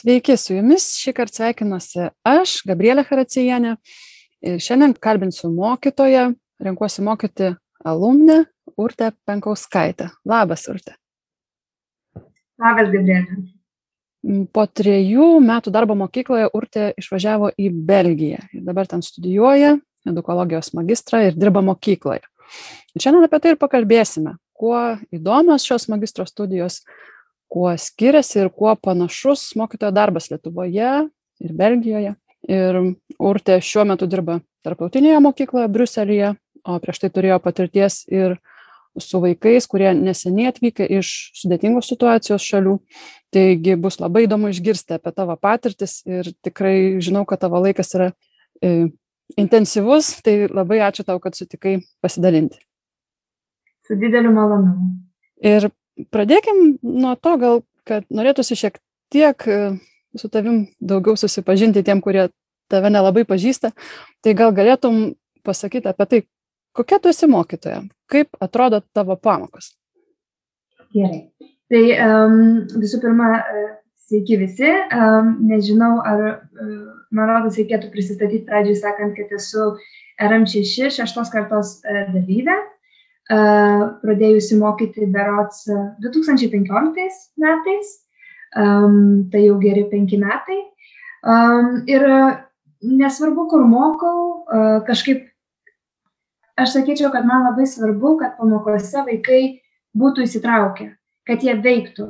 Sveiki, su jumis šį kartą sveikinuosi aš, Gabrielė Haracijanė. Ir šiandien kalbinsiu mokytoją, renkuosi mokyti alumnę Urtę Penkauskaitę. Labas, Urtė. Labas, Gabrielė. Po trejų metų darbo mokykloje Urtė išvažiavo į Belgiją. Ir dabar ten studijuoja edukologijos magistrą ir dirba mokykloje. Ir šiandien apie tai ir pakalbėsime, kuo įdomios šios magistro studijos, kuo skiriasi ir kuo panašus mokytojo darbas Lietuvoje ir Belgijoje. Ir Urtė šiuo metu dirba tarptautinėje mokykloje Bruselėje, o prieš tai turėjo patirties ir su vaikais, kurie neseniai atvykę iš sudėtingos situacijos šalių. Taigi bus labai įdomu išgirsti apie tavo patirtis ir tikrai žinau, kad tavo laikas yra e, intensyvus, tai labai ačiū tau, kad sutikai pasidalinti. Su dideliu malonumu. Ir pradėkim nuo to gal, kad norėtųsi šiek tiek e, su tavim daugiau susipažinti tiem, kurie tave nelabai pažįsta. Tai gal galėtum pasakyti apie tai, kokia tu esi mokytoja, kaip atrodo tavo pamokos. Gerai. Tai um, visų pirma, e, sveiki visi. Um, nežinau, ar, uh, man rodos, reikėtų prisistatyti pradžiui sakant, kad esu RM6 šeštos kartos dalyvė. Pradėjusi mokyti berots 2015 e, metais, tai jau geri penki metai. Ir nesvarbu, kur mokau, kažkaip aš sakyčiau, kad man labai svarbu, kad pamokose vaikai būtų įsitraukę, kad jie veiktų.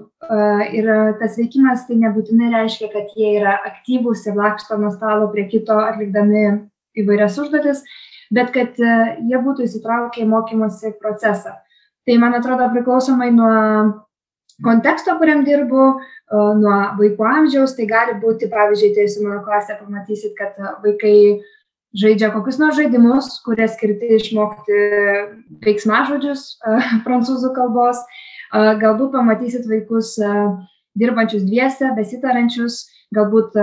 Ir tas veikimas tai nebūtinai reiškia, kad jie yra aktyvūs ir laksto nuo stalo prie kito atlikdami įvairias užduotis, bet kad e, jie būtų įsitraukę į mokymosi procesą. Tai man atrodo priklausomai nuo konteksto, kuriam dirbu, nuo vaikų amžiaus, tai gali būti, pavyzdžiui, tai su mano klasė pamatysit, kad vaikai žaidžia kokius nors žaidimus, kurie skirti išmokti veiksmažodžius prancūzų kalbos. Galbūt pamatysit vaikus dirbančius dviese, besitarančius, galbūt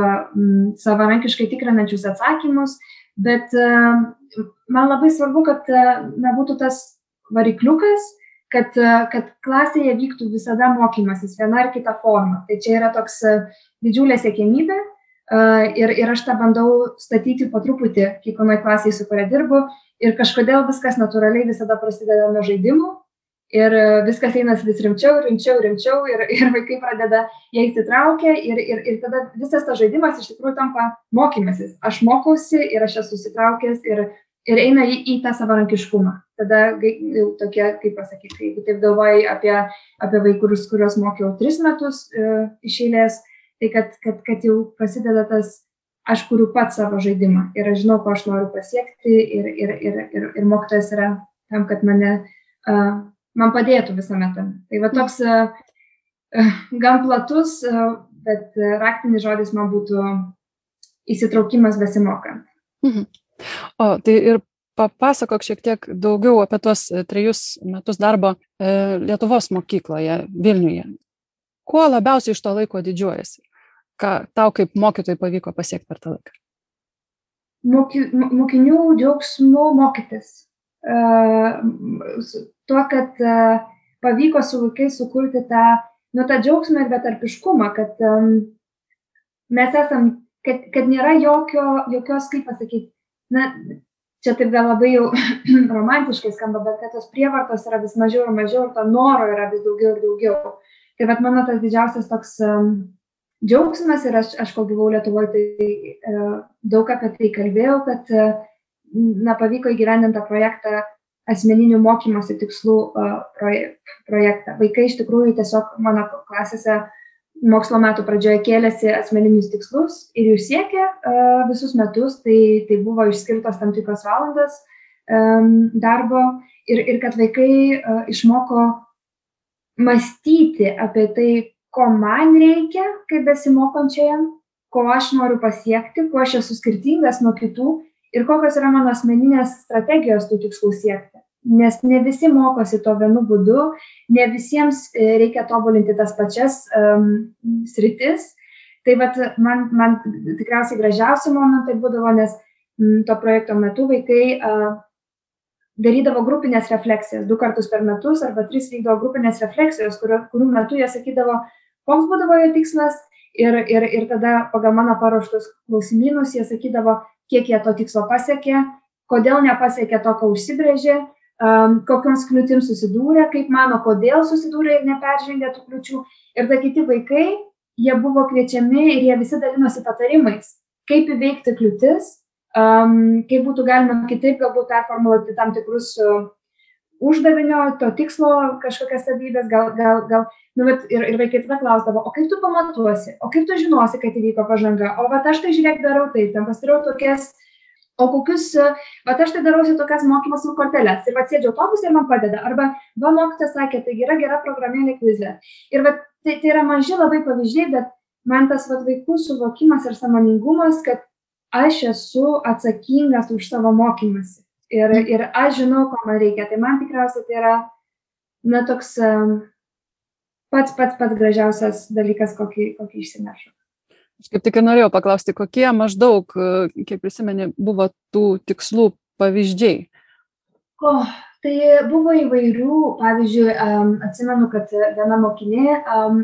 savarankiškai tikrinančius atsakymus, bet man labai svarbu, kad e, nebūtų tas varikliukas, kad, e, kad klasėje vyktų visada mokymasis viena ar kita forma. Tai čia yra toks e, didžiulė sėkmybė ir, ir aš tą bandau statyti po truputį kiekvienoje klasėje, su kuria dirbu. Ir kažkodėl viskas natūraliai visada prasideda nuo žaidimų. Ir viskas eina vis rimčiau, rimčiau, rimčiau ir, ir vaikai pradeda, jie įsitraukia ir, ir, ir tada visas tas žaidimas iš tikrųjų tampa mokymasis. Aš mokausi ir aš esu susitraukęs ir ir eina į, į tą savarankiškumą. Tada jau tokie, kaip pasakyti, jeigu taip galvojai apie, apie vaikus, kuriuos mokiau tris metus e, iš eilės, tai kad, kad, kad jau prasideda tas, aš kuriu pats savo žaidimą ir aš žinau, ko aš noriu pasiekti ir, ir, ir, ir, ir mokytojas yra tam, kad mane, uh, man padėtų visame tame. Tai va toks uh, gan platus, uh, bet raktinis žodis man būtų įsitraukimas besimokant. Mhm. O tai ir papasakok šiek tiek daugiau apie tuos e, trejus metus darbo e, Lietuvos mokykloje Vilniuje. Kuo labiausiai iš to laiko didžiuojasi? Ką tau kaip mokytojai pavyko pasiekti per tą laiką? Moki, mokinių džiaugsmu mokytis. Tuo, kad pavyko su vaikais sukurti tą, nu, tą džiaugsmą ir betarpiškumą, kad um, mes esam, kad, kad nėra jokio, jokios, kaip pasakyti, na čia taip gal labai jau romantiškai skamba, bet kad tos prievartos yra vis mažiau ir mažiau ir to noro yra vis daugiau ir daugiau. Tai vad mano tas didžiausias toks um, džiaugsmas ir aš, aš kol buvau Lietuvoje, tai uh, daug apie tai kalbėjau, kad uh, na, pavyko įgyvendinti tą projektą asmeninių mokymosi tikslų proje, projektą. Vaikai iš tikrųjų tiesiog mano klasėse mokslo metų pradžioje kėlėsi asmeninius tikslus ir jų siekė visus metus, tai, tai buvo išskirtos tam tikros valandas darbo. Ir, ir kad vaikai išmoko mąstyti apie tai, ko man reikia, kaip besimokančiajam, ko aš noriu pasiekti, kuo aš esu skirtingas nuo kitų ir kokios yra mano asmeninės strategijos tų tikslų siekti. Nes ne visi mokosi to vienu būdu, ne visiems e, reikia tobulinti tas pačias um, sritis. Tai vat, man, man tikriausiai gražiausi momentai būdavo, nes m, to projekto metu vaikai uh, darydavo grupinės refleksijas du kartus per metus arba tris vykdavo grupinės refleksijos, kurio, kurių metu jie sakydavo, koks būdavo jo tikslas ir, ir, ir tada pagal mano paruoštus klausimynus jie sakydavo, kiek jie to tikslo pasiekė, kodėl nepasiekė to, ką užsibrėžė, kokioms kliūtims susidūrė, kaip mano, kodėl susidūrė ir neperžengė tų kliūčių. Ir ta kiti vaikai, jie buvo kviečiami ir jie visi dalinosi patarimais, kaip įveikti kliūtis, kaip būtų galima kitaip galbūt performuluoti tam tikrus uh, uždavinio, to tikslo kažkokias savybės, gal, gal, gal, nu, bet ir, ir vaikai tada klausdavo, o kaip tu pamatuosi, o kaip tu žinosi, kad įvyko pažanga, o va aš tai žiūrėk darau taip, ten pasidariau tokias, o kokius, va aš tai darausi tokias mokymosi korteles. Ir va sėdžiu autobusą ir man padeda, arba va mokytas sakė, tai yra gera programėlė kvize. Ir va tai, tai yra maži labai pavyzdžiai, bet man tas va vaikų suvokimas ir samoningumas, kad aš esu atsakingas už savo mokymasi ir, ir aš žinau, ko man reikia. Tai man tikriausiai tai yra, na, toks pats pats pats gražiausias dalykas, kokį, kokį išsinešu. Aš kaip tik ir norėjau paklausti, kokie maždaug, kiek prisimeni, buvo tų tikslų pavyzdžiai. O, tai buvo įvairių, pavyzdžiui, atsimenu, kad viena mokinė,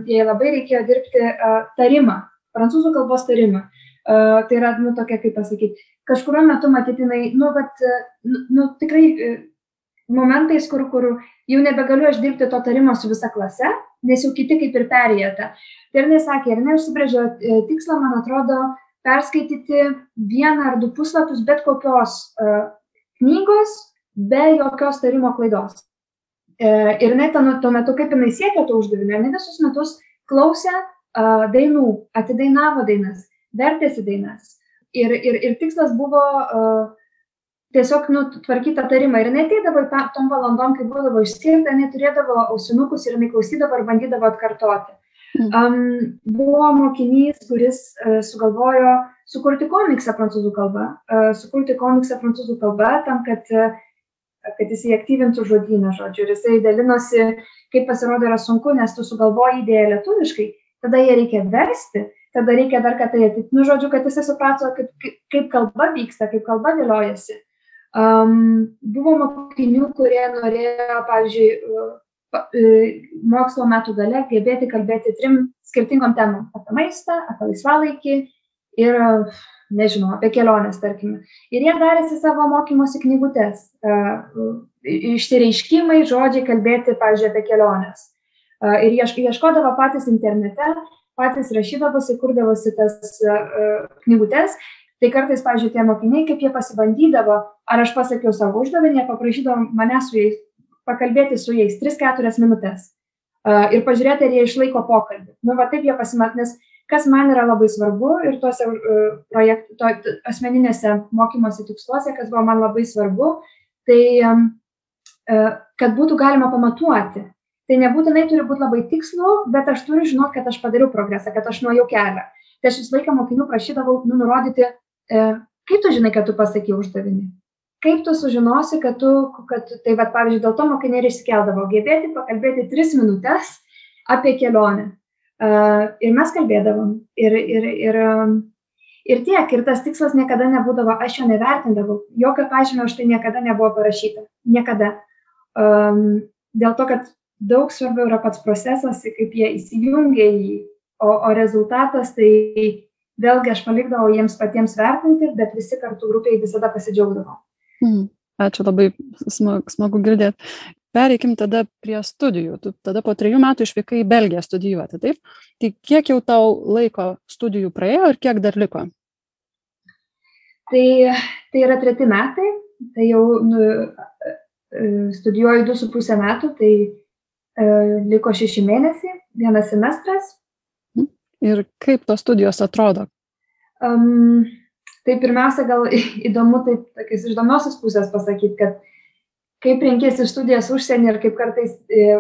jai labai reikėjo dirbti uh, tarimą, prancūzų kalbos tarimą. Uh, tai yra, nu, tokia, kaip pasakyti, kažkuriuo metu matytinai, nu, bet, nu, nu, tikrai momentais, kur, kur jau nebegaliu aš dirbti to tarimo su visa klase, nes jau kiti kaip ir perėjate. Tai ir nesakė, ir neužsibrėžė e, tikslą, man atrodo, perskaityti vieną ar du puslapius bet kokios uh, knygos be jokios tarimo klaidos. E, ir jinai tuo metu, kaip jinai siekė to uždavinio, jinai visus metus klausė uh, dainų, atidainavo dainas, vertėsi dainas. Ir, ir, ir tikslas buvo uh, tiesiog nu, tvarkyti tarimą. Ir jinai ateidavo tom valandom, kai būdavo išskirta, jinai turėdavo ausinukus ir jinai klausydavo ir bandydavo atkartoti. Um, buvo mokinys, kuris uh, sugalvojo sukurti komiksą prancūzų kalba, uh, sukurti komiksą prancūzų kalba tam, kad, uh, kad jisai aktyvintų žodyną, žodžiu. Ir jisai dalinosi, kaip pasirodo yra sunku, nes tu sugalvoji idėją lietuviškai, tada ją reikia versti, tada reikia dar, kad tai atitiktų, nu, žodžiu, kad jisai suprato, kaip, kaip, kalba vyksta, kaip kalba dėliojasi. Um, buvo mokinių, kurie norėjo, pavyzdžiui, mokslo metų gale gebėti kalbėti trim skirtingom temom - apie maistą, apie laisvalaikį ir, nežinau, apie keliones, tarkime. Ir jie darėsi savo mokymosi knygutės. Uh, išsireiškimai, žodžiai kalbėti, pavyzdžiui, apie keliones. Uh, ir ieškodavo patys internete, patys rašydavosi, kurdavosi tas uh, knygutės tai kartais pavyzdžiui tie mokiniai kaip jie pasibandydavo ar aš pasakiau savo uždavinį paprašydavo manęs su jais pakalbėti su jais tris keturias minutes ir pažiūrėti ar jie išlaiko pokalbį. Nu va taip jie pasimat nes kas man yra labai svarbu ir tuose projektų to asmeninėse mokymosi tiksluose kas buvo man labai svarbu tai kad būtų galima pamatuoti tai nebūtinai turi būt labai tikslu bet aš turiu žinot kad aš padariau progresą kad aš nuėjau kelią tai aš visą laiką mokinių prašydavau nu nurodyti E, kaip tu žinai, kad tu pasakė uždavinį? Kaip tu sužinosi, kad tu, kad, tai va, pavyzdžiui, dėl to mokiniai ir išsikeldavo, gebėti pakalbėti tris minutės apie kelionę. Uh, ir mes kalbėdavom. Ir, ir, ir, ir tiek, ir tas tikslas niekada nebūdavo, aš jo nevertindavau, jokio pažymio už tai niekada nebuvo parašyta. Niekada. Um, dėl to, kad daug svarbiau yra pats procesas, kaip jie įsijungia į jį, o, o rezultatas tai vėlgi aš palikdavau jiems patiems vertinti, bet visi kartu grupiai visada pasidžiaugdavo. Hmm. Ačiū labai smagu, smagu girdėti. Pereikim tada prie studijų. Tu tada po trejų metų išvykai į Belgiją studijuoti, taip? Tai kiek jau tau laiko studijų praėjo ir kiek dar liko? Tai, tai yra treti metai, tai jau nu, studijuoju du su pusę metų, tai liko šeši mėnesiai, vienas semestras ir kaip tos studijos atrodo? Um, tai pirmiausia, gal įdomu taip, tokiais iš įdomiosios pusės pasakyti, kad kaip renkėsi studijas užsienį ir kaip kartais e,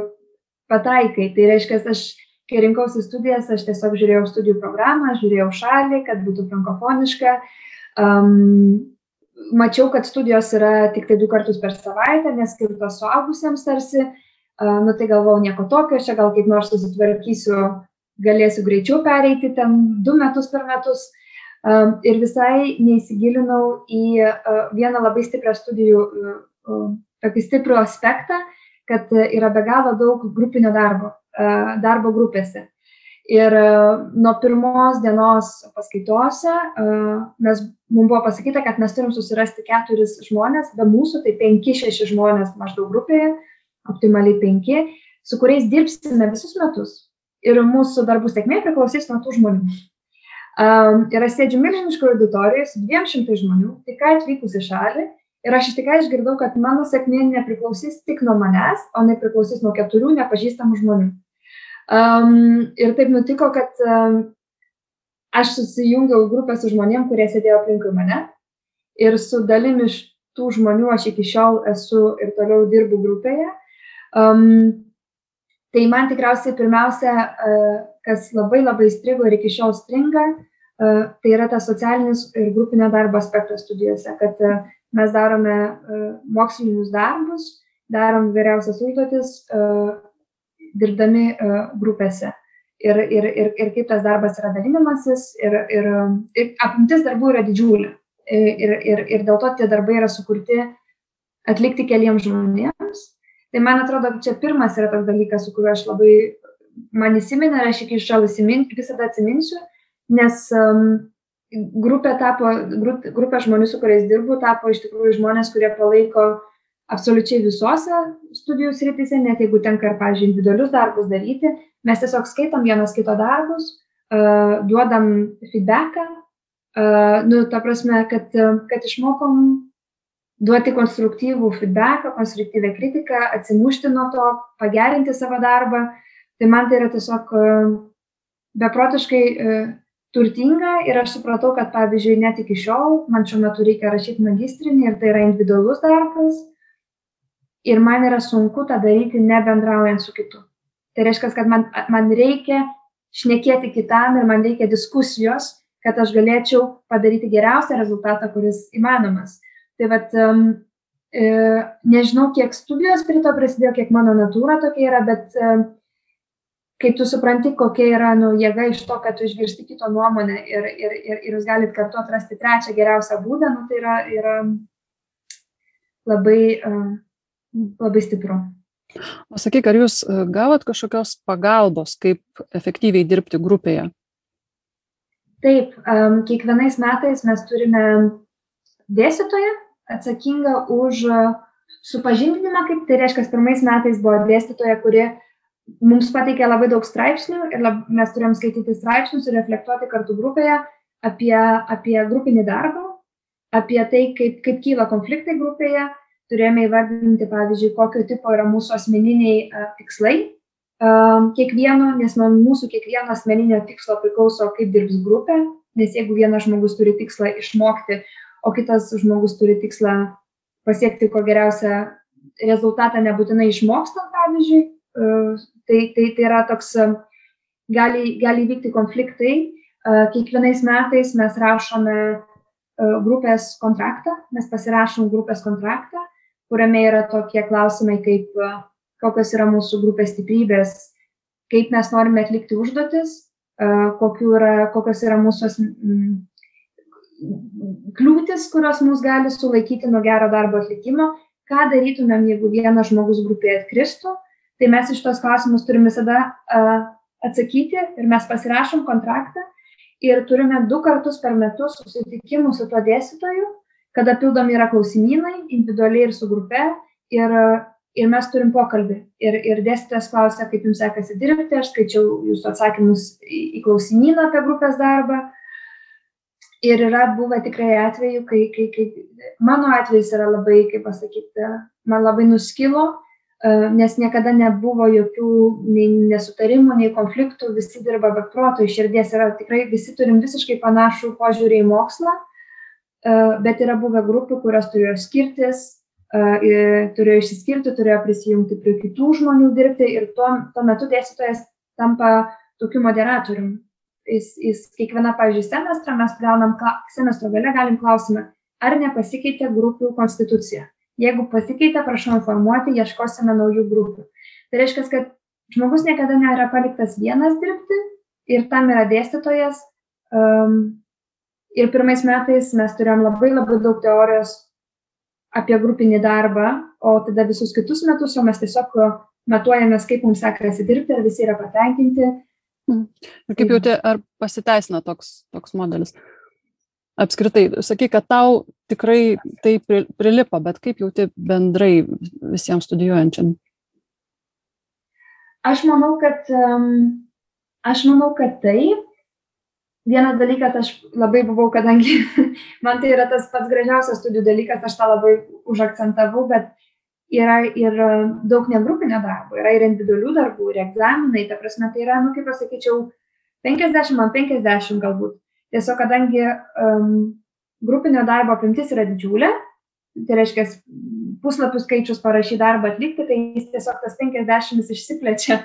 pataikai. Tai reiškia, aš, kai rinkausi studijas, aš tiesiog žiūrėjau studijų programą, žiūrėjau šalį, kad būtų frankofoniška. Um, mačiau, kad studijos yra tik tai du kartus per savaitę, nes skirtos suaugusiems tarsi. Uh, nu tai galvau nieko tokio, čia gal kaip nors susitvarkysiu, galėsiu greičiau pereiti ten du metus per metus. Ir visai neįsigilinau į vieną labai stiprią studijų, tokį stiprų aspektą, kad yra be galo daug grupinio darbo, darbo grupėse. Ir nuo pirmos dienos paskaitose mes, mums buvo pasakyta, kad mes turim susirasti keturis žmonės, be mūsų tai penki, šeši žmonės maždaug grupėje, optimaliai penki, su kuriais dirbsime visus metus. Ir mūsų darbų sėkmė priklausys nuo tų žmonių. Um, ir aš sėdžiu milžiniškoje auditorijoje su 200 žmonių, tik atvykus į šalį ir aš iš tikrai išgirdau kad mano sėkmė nepriklausys tik nuo manęs o jinai priklausys nuo keturių nepažįstamų žmonių um, ir taip nutiko kad um, aš susijungiau grupę su žmonėm kurie sėdėjo aplinkui mane ir su dalim iš tų žmonių aš iki šiol esu ir toliau dirbu grupėje um, tai man tikriausiai pirmiausia uh, kas labai labai įstrigo ir iki šiol stringa uh, tai yra tas socialinis ir grupinio darbo aspektas studijose kad uh, mes darome e, mokslinius darbus, darom vyriausias užduotis, e, dirbdami e, grupėse. Ir, ir, ir, ir kaip tas darbas yra dalinimasis, ir, ir, ir apimtis darbų yra didžiulė. Ir, ir, ir dėl to tie darbai yra sukurti atlikti keliems žmonėms. Tai man atrodo, čia pirmas yra toks dalykas, su kuriuo aš labai man įsiminė ir aš iki šiol visada atsiminsiu, nes um, grupė tapo, grupė žmonių, su kuriais dirbu, tapo iš tikrųjų žmonės, kurie palaiko absoliučiai visose studijų srityse, net jeigu tenka ir, pavyzdžiui, individualius darbus daryti, mes tiesiog skaitom vienas kito darbus, uh, duodam feedbacką, uh, nu, ta prasme, kad, kad išmokom duoti konstruktyvų feedbacką, konstruktyvę kritiką, atsimušti nuo to, pagerinti savo darbą. Tai man tai yra tiesiog uh, beprotiškai uh, turtinga ir aš supratau, kad pavyzdžiui, net iki šiol man šiuo metu reikia rašyti magistrinį ir tai yra individualus darbas ir man yra sunku tą daryti nebendraujant su kitu. Tai reiškia, kad man, man reikia šnekėti kitam ir man reikia diskusijos, kad aš galėčiau padaryti geriausią rezultatą, kuris įmanomas. Tai um, e, nežinau, kiek studijos prie to prasidėjo, kiek mano natūra tokia yra, bet um, kai tu supranti, kokia yra nu, jėga iš to, kad tu išgirsti kito nuomonę ir, ir, ir, ir jūs galite kartu atrasti trečią geriausią būdą, nu, tai yra, yra labai, labai stipru. O sakyk, ar jūs gavot kažkokios pagalbos, kaip efektyviai dirbti grupėje? Taip, um, kiekvienais metais mes turime dėstytoją atsakingą už supažindinimą, kaip tai reiškia, pirmais metais buvo dėstytoja, kuri mums pateikė labai daug straipsnių ir lab, mes turėjom skaityti straipsnius ir reflektuoti kartu grupėje apie, apie grupinį darbą, apie tai, kaip, kaip kyla konfliktai grupėje. Turėjome įvardinti, pavyzdžiui, kokio tipo yra mūsų asmeniniai uh, tikslai uh, kiekvieno, nes nuo mūsų kiekvieno asmeninio tikslo priklauso, kaip dirbs grupė, nes jeigu vienas žmogus turi tikslą išmokti, o kitas žmogus turi tikslą pasiekti ko geriausią rezultatą nebūtinai išmokstant, pavyzdžiui, tai, tai, tai yra toks, gali, gali vykti konfliktai. Kiekvienais metais mes rašome grupės kontraktą, mes pasirašom grupės kontraktą, kuriame yra tokie klausimai, kaip kokios yra mūsų grupės stiprybės, kaip mes norime atlikti užduotis, yra, kokios yra mūsų kliūtis, kurios mus gali sulaikyti nuo gero darbo atlikimo, ką darytumėm, jeigu vienas žmogus grupėje atkristų, tai mes iš tos klausimus turim visada uh, atsakyti ir mes pasirašom kontraktą ir turime du kartus per metus susitikimų su tuo dėstytoju, kada pildomi yra klausimynai individualiai ir su grupe ir, ir mes turim pokalbį. Ir, ir dėstytojas klausia, kaip jums sekasi dirbti, aš skaičiau jūsų atsakymus į, klausimyną apie grupės darbą. Ir yra buvę tikrai atveju, kai, kai, kai mano atvejis yra labai, kaip pasakyti, man labai nuskilo, nes niekada nebuvo jokių nei nesutarimų, nei konfliktų, visi dirba be proto, iš širdies yra tikrai visi turim visiškai panašų požiūrį į mokslą, bet yra buvę grupių, kurios turėjo skirtis, turėjo išsiskirti, turėjo prisijungti prie kitų žmonių dirbti ir tuo, tuo metu dėstytojas tampa tokiu moderatoriumi. Jis, jis kiekvieną, pavyzdžiui, semestrą mes gaunam, semestro gale galim klausimą, ar nepasikeitė grupių konstitucija. Jeigu pasikeitė, prašau informuoti, ieškosime naujų grupių. Tai reiškia, kad žmogus niekada nėra paliktas vienas dirbti ir tam yra dėstytojas. Um, ir pirmais metais mes turėjom labai labai daug teorijos apie grupinį darbą, o tada visus kitus metus jau mes tiesiog matuojamės, kaip mums sekasi dirbti, ar visi yra patenkinti. Hmm. Ir kaip jauti, ar pasiteisina toks, toks modelis? Apskritai, sakai, kad tau tikrai tai prilipo, bet kaip jauti bendrai visiems studijuojančiam? Aš manau, kad, aš manau, kad taip. Vienas dalykas, aš labai buvau, kadangi man tai yra tas pats gražiausias studijų dalykas, aš tą labai užakcentavau, bet yra ir daug negrupinio darbo, yra ir individualių darbų, ir egzaminai, ta prasme, tai yra, nu, kaip pasakyčiau, 50 man 50 galbūt. Tiesiog, kadangi um, grupinio darbo apimtis yra didžiulė, tai reiškia puslapių skaičius parašyti darbą atlikti, tai jis tiesiog tas 50 išsiplečia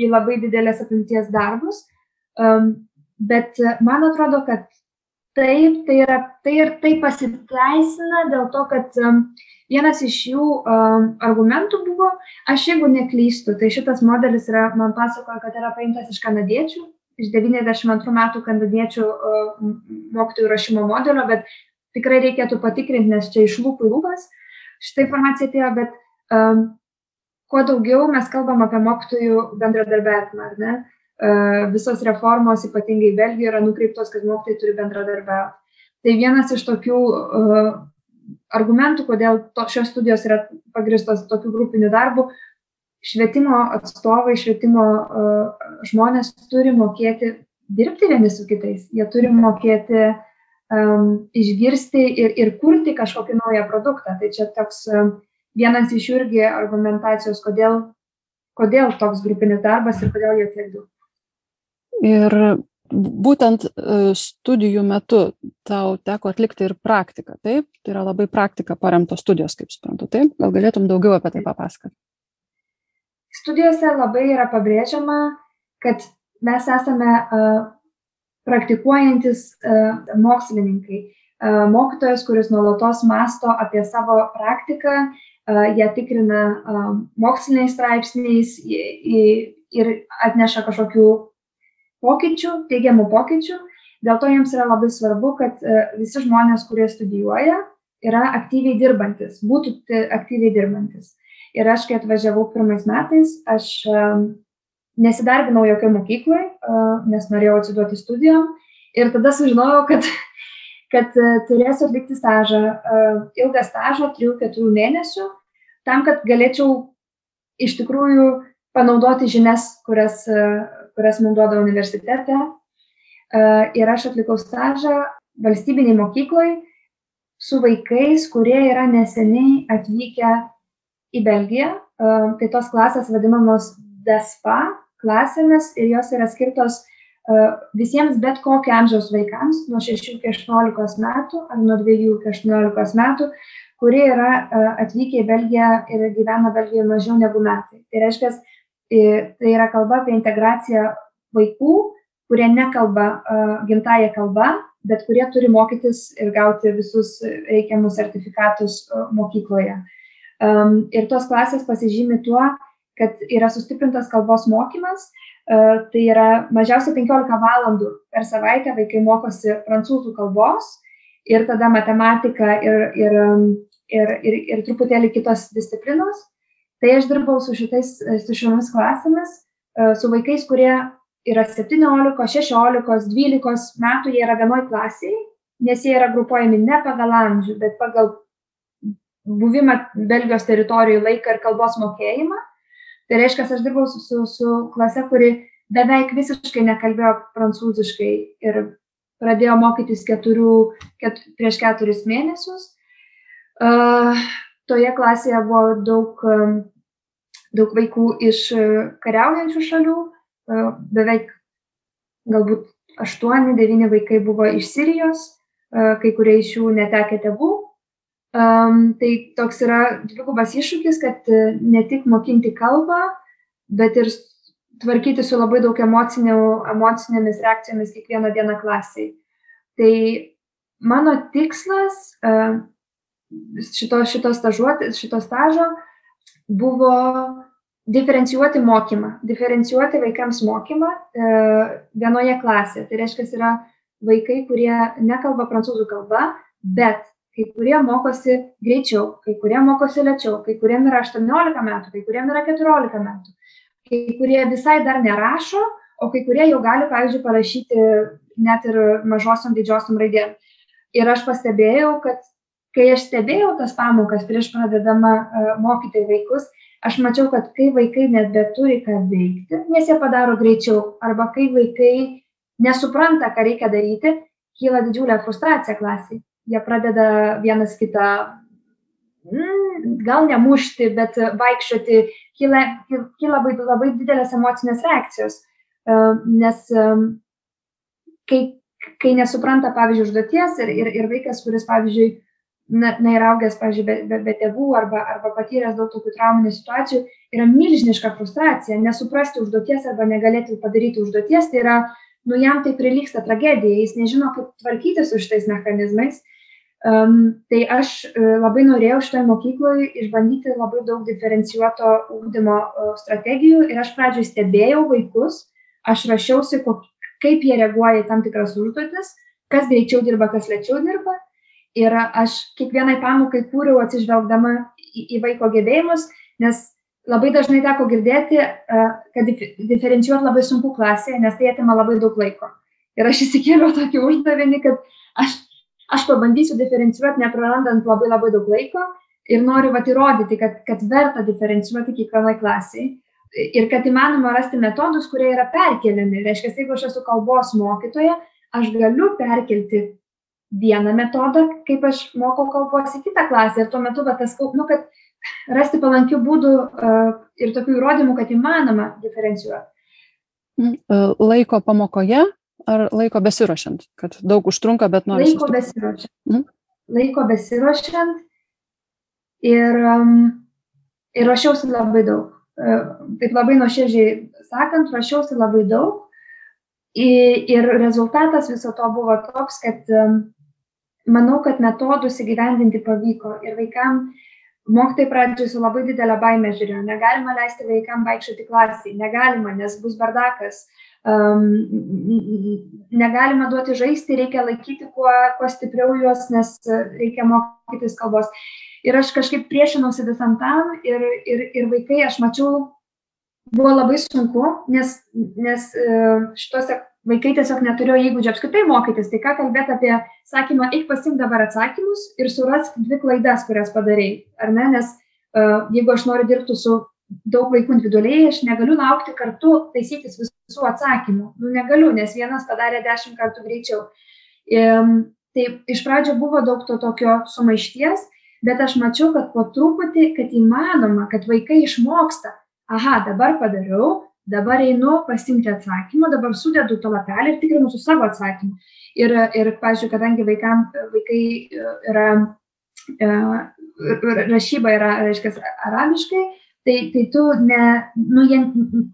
į labai didelės apimties darbus. Um, bet man atrodo, kad taip, tai, yra, tai ir tai pasiteisina dėl to, kad um, vienas iš jų um, argumentų buvo, aš jeigu neklystu, tai šitas modelis yra, man pasakoja, kad yra paimtas iš kanadiečių, iš 92 metų kanadiečių uh, mokytojų rašymo modelio, bet tikrai reikėtų patikrinti, nes čia iš lūpų į lūpas šitą informaciją atėjo, bet um, kuo daugiau mes kalbam apie mokytojų bendradarbiavimą, ar ne? Visos reformos, ypatingai Belgijoje, yra nukreiptos, kad mokytojai turi bendradarbiauti. Tai vienas iš tokių argumentų, kodėl to, šios studijos yra pagristos tokiu grupiniu darbu, švietimo atstovai, švietimo žmonės turi mokėti dirbti vieni su kitais, jie turi mokėti um, išgirsti ir, ir kurti kažkokį naują produktą. Tai čia toks um, vienas iš irgi argumentacijos, kodėl, kodėl toks grupinis darbas ir kodėl jo tiek daug. Ir būtent studijų metu tau teko atlikti ir praktiką, taip? Tai yra labai praktika paremtos studijos, kaip suprantu, taip? Gal galėtum daugiau apie tai papasakoti? Studijose labai yra pabrėžiama, kad mes esame uh, praktikuojantis e, mokslininkai. E, mokytojas, kuris nuolatos masto apie savo praktiką, e, ją tikrina moksliniais straipsniais ir atneša kažkokių pokyčių, teigiamų pokyčių. Dėl to jiems yra labai svarbu, kad visi žmonės, kurie studijuoja, yra aktyviai dirbantis, būtų aktyviai dirbantis. Ir aš, kai atvažiavau pirmais metais, aš nesidarbinau jokioj mokykloj, nes norėjau atsiduoti studijom. Ir tada sužinojau, kad, kad turėsiu atlikti stažą, ilgą stažą, 3-4 mėnesių, tam, kad galėčiau iš tikrųjų panaudoti žinias, kurias, kurias mums duoda universitete. Ir aš atlikau stažą valstybiniai mokyklai su vaikais, kurie yra neseniai atvykę į Belgiją. Tai tos klasės vadinamos DESPA, klasėmis ir jos yra skirtos uh, visiems bet kokio amžiaus vaikams nuo 6 iki 18 metų ar nuo 2 iki 18 metų, kurie yra atvykę į Belgiją ir gyvena Belgijoje mažiau negu metai. Tai reiškia, tai yra kalba apie integraciją vaikų, kurie nekalba gimtają kalbą, bet kurie turi mokytis ir gauti visus reikiamus sertifikatus mokykloje. Ir tos klasės pasižymi tuo, kad yra sustiprintas kalbos mokymas, tai yra mažiausiai 15 valandų per savaitę vaikai mokosi prancūzų kalbos ir tada matematika ir, ir, ir, ir, ir truputėlį kitos disciplinos. Tai aš dirbau su, šitais, su šiomis klasėmis, e, su vaikais, kurie yra 17, 16, 12 metų, jie yra vienoj klasiai, nes jie yra grupuojami ne pagal amžių, bet pagal buvimą Belgijos teritorijų laiką ir kalbos mokėjimą. Tai reiškia, aš dirbau su, su, su klase, kuri beveik visiškai nekalbėjo prancūziškai ir pradėjo mokytis keturių, ket, prieš keturis mėnesius. Uh, toje klasėje buvo daug, daug vaikų iš kariaujančių šalių, uh, beveik galbūt 8-9 vaikai buvo iš Sirijos, uh, kai kurie iš jų netekė tėvų, tai toks yra dvigubas iššūkis, kad ne tik mokinti kalbą, bet ir tvarkyti su labai daug emocinėmis reakcijomis kiekvieną dieną klasiai. Tai mano tikslas šito, šito, stažuoti, šito stažo buvo diferencijuoti mokymą, diferencijuoti vaikams mokymą e, vienoje klasėje. Tai reiškia, yra vaikai, kurie nekalba prancūzų kalba, bet kai kurie mokosi greičiau, kai kurie mokosi lėčiau, kai kuriem yra 18 metų, kai kuriem yra 14 metų kai kurie visai dar nerašo, o kai kurie jau gali, pavyzdžiui, parašyti net ir mažosiom didžiosiom raidėm. Ir aš pastebėjau, kad kai aš stebėjau tas pamokas prieš pradedama uh, mokyti vaikus, aš mačiau, kad kai vaikai net beturi ką veikti, nes jie padaro greičiau, arba kai vaikai nesupranta, ką reikia daryti, kyla didžiulė frustracija klasiai. Jie pradeda vienas kitą mm, gal nemušti, bet vaikščioti, kyla, kyla labai, labai didelės emocinės reakcijos. E, nes e, kai, kai nesupranta, pavyzdžiui, užduoties ir, ir, ir vaikas, kuris, pavyzdžiui, neįraugęs, pavyzdžiui, be, be, be tėvų arba, arba patyręs daug tokių trauminių situacijų, yra milžiniška frustracija, nesuprasti užduoties arba negalėti padaryti užduoties, tai yra, nu jam tai prilyksta tragedija, jis nežino, kaip tvarkyti su šitais mechanizmais Um, tai aš uh, labai norėjau šitoje mokykloje išbandyti labai daug diferencijuoto ūkdymo uh, strategijų ir aš pradžioj stebėjau vaikus, aš rašiausi, kaip jie reaguoja į tam tikras užduotis, kas greičiau dirba, kas lėčiau dirba. Ir aš kiekvienai pamokai kūriau atsižvelgdama į, į vaiko gebėjimus, nes labai dažnai teko girdėti, uh, kad diferencijuoti labai sunku klasėje, nes tai atima labai daug laiko. Ir aš įsikėliau tokį uždavinį, kad aš aš pabandysiu diferencijuoti, neprarandant labai labai daug laiko ir noriu vat įrodyti, kad, kad verta diferencijuoti kiekvienai klasiai ir kad įmanoma rasti metodus, kurie yra perkeliami. Reiškia, jeigu aš esu kalbos mokytoja, aš galiu perkelti vieną metodą, kaip aš mokau kalbos į kitą klasę ir tuo metu, va, tas, nu, kad rasti palankių būdų uh, ir tokių įrodymų, kad įmanoma diferencijuoti. Mm, e, laiko pamokoje ar laiko besiruošiant, kad daug užtrunka, bet noriu. Laiko sustiprint. besiruošiant. Mm? Laiko besiruošiant ir, um, ir ruošiausi labai daug. Uh, taip labai nuoširdžiai sakant, ruošiausi labai daug. Ir rezultatas viso to buvo toks, kad um, manau, kad metodus įgyvendinti pavyko. Ir vaikam, mokytai pradžioj su labai didelė baime žiūrėjo, negalima leisti vaikam vaikščioti klasiai, negalima, nes bus bardakas. Um, negalima duoti žaisti, reikia laikyti kuo, kuo stipriau juos, nes reikia mokytis kalbos. Ir aš kažkaip priešinausi visam tam ir, ir, ir vaikai, aš mačiau, buvo labai sunku, nes, nes šituose vaikai tiesiog neturėjo įgūdžių apskritai mokytis. Tai ką kalbėti apie sakymą, eik pasim dabar atsakymus ir surask dvi klaidas, kurias padarėjai. Ar ne? Nes uh, jeigu aš noriu dirbti su daug vaikų individualiai, aš negaliu laukti kartu taisytis visų atsakymų. Nu, negaliu, nes vienas padarė dešimt kartų greičiau. Ir, tai iš pradžio buvo daug to tokio sumaišties, bet aš mačiau, kad po truputį, kad įmanoma, kad vaikai išmoksta, aha, dabar padariau, dabar einu pasimti atsakymą, dabar sudedu tą lapelį ir tikrinu su savo atsakymu. Ir, ir pažiūrėjau, kadangi vaikam, vaikai yra, rašyba yra, reiškia, arabiškai, tai tai tu ne nu jie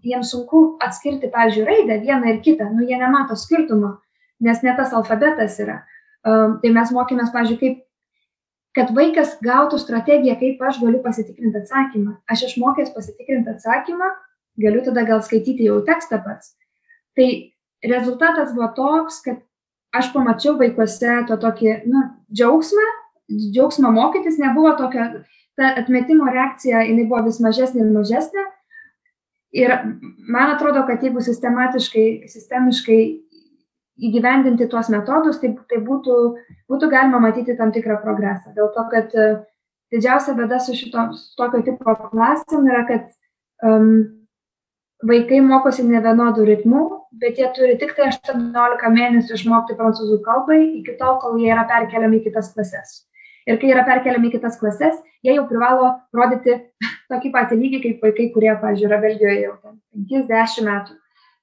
jiems sunku atskirti pavyzdžiui raidę vieną ir kitą nu jie nemato skirtumo nes ne tas alfabetas yra um, tai mes mokėmės pavyzdžiui kaip kad vaikas gautų strategiją kaip aš galiu pasitikrint atsakymą aš išmokęs pasitikrint atsakymą galiu tada gal skaityti jau tekstą pats tai rezultatas buvo toks kad aš pamačiau vaikuose to tokį nu džiaugsmą džiaugsmą mokytis nebuvo tokio ta atmetimo reakcija jinai buvo vis mažesnė ir mažesnė. Ir man atrodo, kad jeigu sistematiškai, sistemiškai įgyvendinti tuos metodus, tai, tai būtų, būtų galima matyti tam tikrą progresą. Dėl to, kad e, didžiausia bėda su šito tokio tipo klasėm yra, kad um, vaikai mokosi ne vienodų ritmų, bet jie turi tik tai 18 mėnesių išmokti prancūzų kalbai iki tol, kol jie yra perkeliami į kitas klases ir kai yra perkeliami į kitas klases, jie jau privalo rodyti tokį patį lygį kaip vaikai, kurie, pavyzdžiui, yra Belgijoje jau 5-10 metų.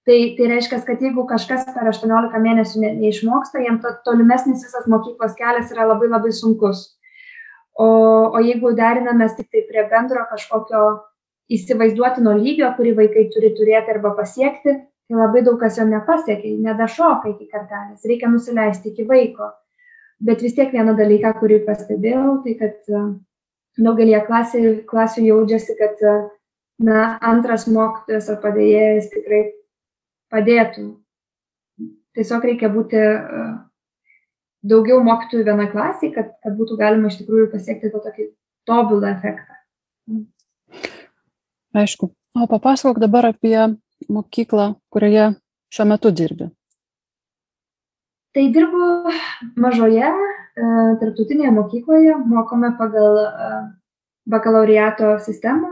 Tai, tai reiškia, kad jeigu kažkas per 18 mėnesių ne, neišmoksta, jiems to, tolimesnis visas mokyklos kelias yra labai labai sunkus. o, o jeigu derinamės tik tai prie bendro kažkokio įsivaizduotino lygio, kurį vaikai turi turėti arba pasiekti, tai labai daug kas jo nepasiekia, nedašoka iki kartelės, reikia nusileisti iki vaiko. Bet vis tiek vieną dalyką, kurį pastebėjau, tai kad e, daugelie klasių, klasių jaučiasi, kad e, na, antras mokytojas ar padėjėjas tikrai padėtų. Tiesiog reikia būti e, daugiau mokytojų viena klasiai, kad, kad būtų galima iš tikrųjų pasiekti tą tokį tobulą efektą. Aišku. O papasakok dabar apie mokyklą, kurioje šiuo metu dirbi. Tai dirbu mažoje e, tarptautinėje mokykloje, mokome pagal e, bakalauriato sistemą,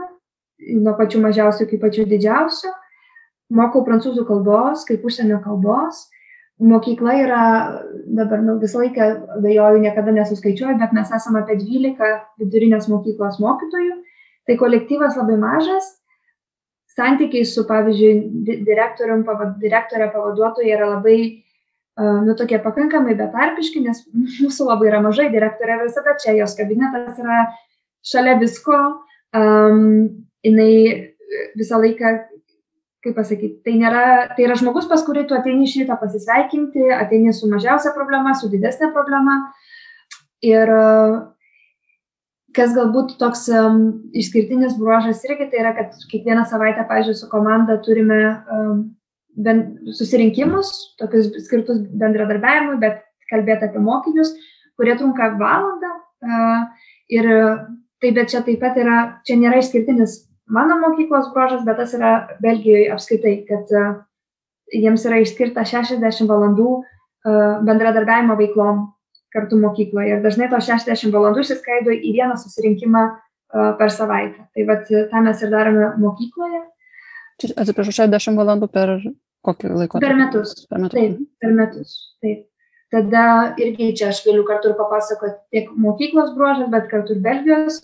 nuo pačių mažiausių iki pačių didžiausių. Mokau prancūzų kalbos kaip užsienio kalbos mokykla yra dabar nu, visą laiką abejoju, niekada nesuskaičiuoju, bet mes esame apie 12 vidurinės mokyklos mokytojų. Tai kolektyvas labai mažas. Santykiai su, pavyzdžiui, direktorium, pavad, direktorė pavaduotoja yra labai, uh, nu, tokie pakankamai betarpiški, nes mūsų labai yra mažai, direktorė visada čia, jos kabinetas yra šalia visko. Um, jinai visą laiką kaip pasakyt tai nėra tai yra žmogus pas kurį tu ateini iš ryto pasisveikinti ateini su mažiausia problema su didesne problema ir kas galbūt toks um, išskirtinis bruožas irgi tai yra, kad kiekvieną savaitę, pavyzdžiui, su komanda turime um, ben, susirinkimus, tokius skirtus bendradarbiavimui, bet kalbėti apie mokinius, kurie trunka valandą. Uh, ir tai, bet čia taip pat yra, čia nėra išskirtinis mano mokyklos bruožas, bet tas yra Belgijoje apskaitai, kad uh, jiems yra išskirta 60 valandų uh, bendradarbiavimo veiklom kartu mokykloje. Ir dažnai tos 60 valandų išsiskaido į vieną susirinkimą uh, per savaitę. Tai vad tą mes ir darome mokykloje. Atsiprašau, 60 valandų per kokį laiko? Per metus. Per metus. Taip, per metus. Taip. Tada irgi čia aš galiu kartu ir papasakoti tiek mokyklos bruožas, bet kartu ir Belgijos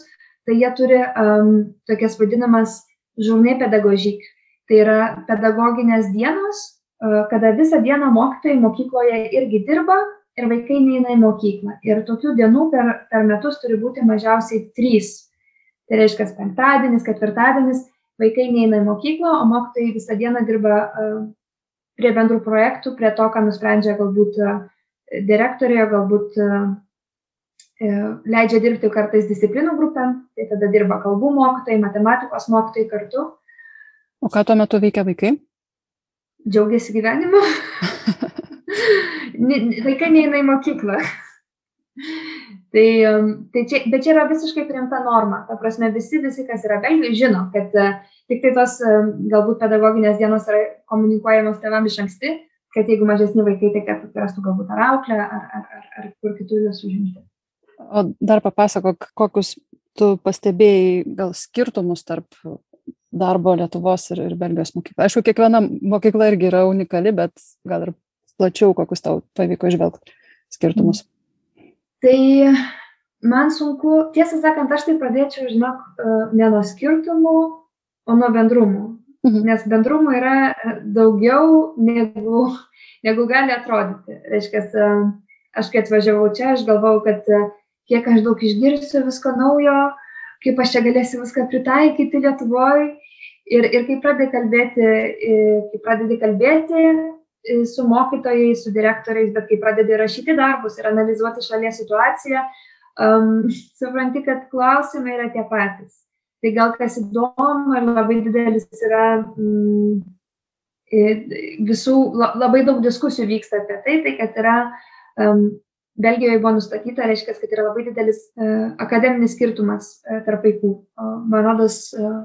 tai jie turi um, tokias vadinamas žurnai pedagogik. Tai yra pedagoginės dienos, uh, kada visą dieną mokytojai mokykloje irgi dirba ir vaikai neina į mokyklą. Ir tokių dienų per, per metus turi būti mažiausiai trys. Tai reiškia penktadienis, ketvirtadienis, vaikai neina į mokyklą, o mokytojai visą dieną dirba uh, prie bendrų projektų, prie to, ką nusprendžia galbūt uh, direktorė, galbūt E, leidžia dirbti kartais disciplinų grupėm, tai tada dirba kalbų mokytojai, matematikos mokytojai kartu. O ką tuo metu veikia vaikai? Džiaugiasi gyvenimu. vaikai neina į mokyklą. tai, um, tai čia, bet čia yra visiškai priimta norma. Ta prasme, visi, visi, kas yra Belgijoje, žino, kad uh, tik tai tos uh, galbūt pedagoginės dienos yra komunikuojamos tėvam iš anksti, kad jeigu mažesni vaikai, tai kad rastų galbūt ar auklę, ar, ar, ar, ar kur kitur juos užimti. O dar papasakok, kokius tu pastebėjai gal skirtumus tarp darbo Lietuvos ir, ir Belgijos mokykla. Aišku, kiekviena mokykla irgi yra unikali, bet gal ir plačiau, kokius tau pavyko išvelgti skirtumus. Tai man sunku, tiesą sakant, aš tai pradėčiau, žinok, e, ne nuo skirtumų, o nuo bendrumų. Mhm. Nes bendrumų yra daugiau negu, negu gali atrodyti. Reiškia, e, aš kai atvažiavau čia, aš galvau, kad kiek aš daug išgirsiu visko naujo, kaip aš čia galėsiu viską pritaikyti Lietuvoje. Ir, ir kai pradedi kalbėti, kai pradedi kalbėti su mokytojais, su direktoriais, bet kai pradedi rašyti darbus ir analizuoti šalies situaciją, um, supranti, kad klausimai yra tie patys. Tai gal kas įdomu ir labai didelis yra mm, visų, labai daug diskusijų vyksta apie tai, tai kad yra um, Belgijoje buvo nustatyta, reiškia, kad yra labai didelis uh, akademinis skirtumas uh, tarp vaikų. Uh, man rodos, uh,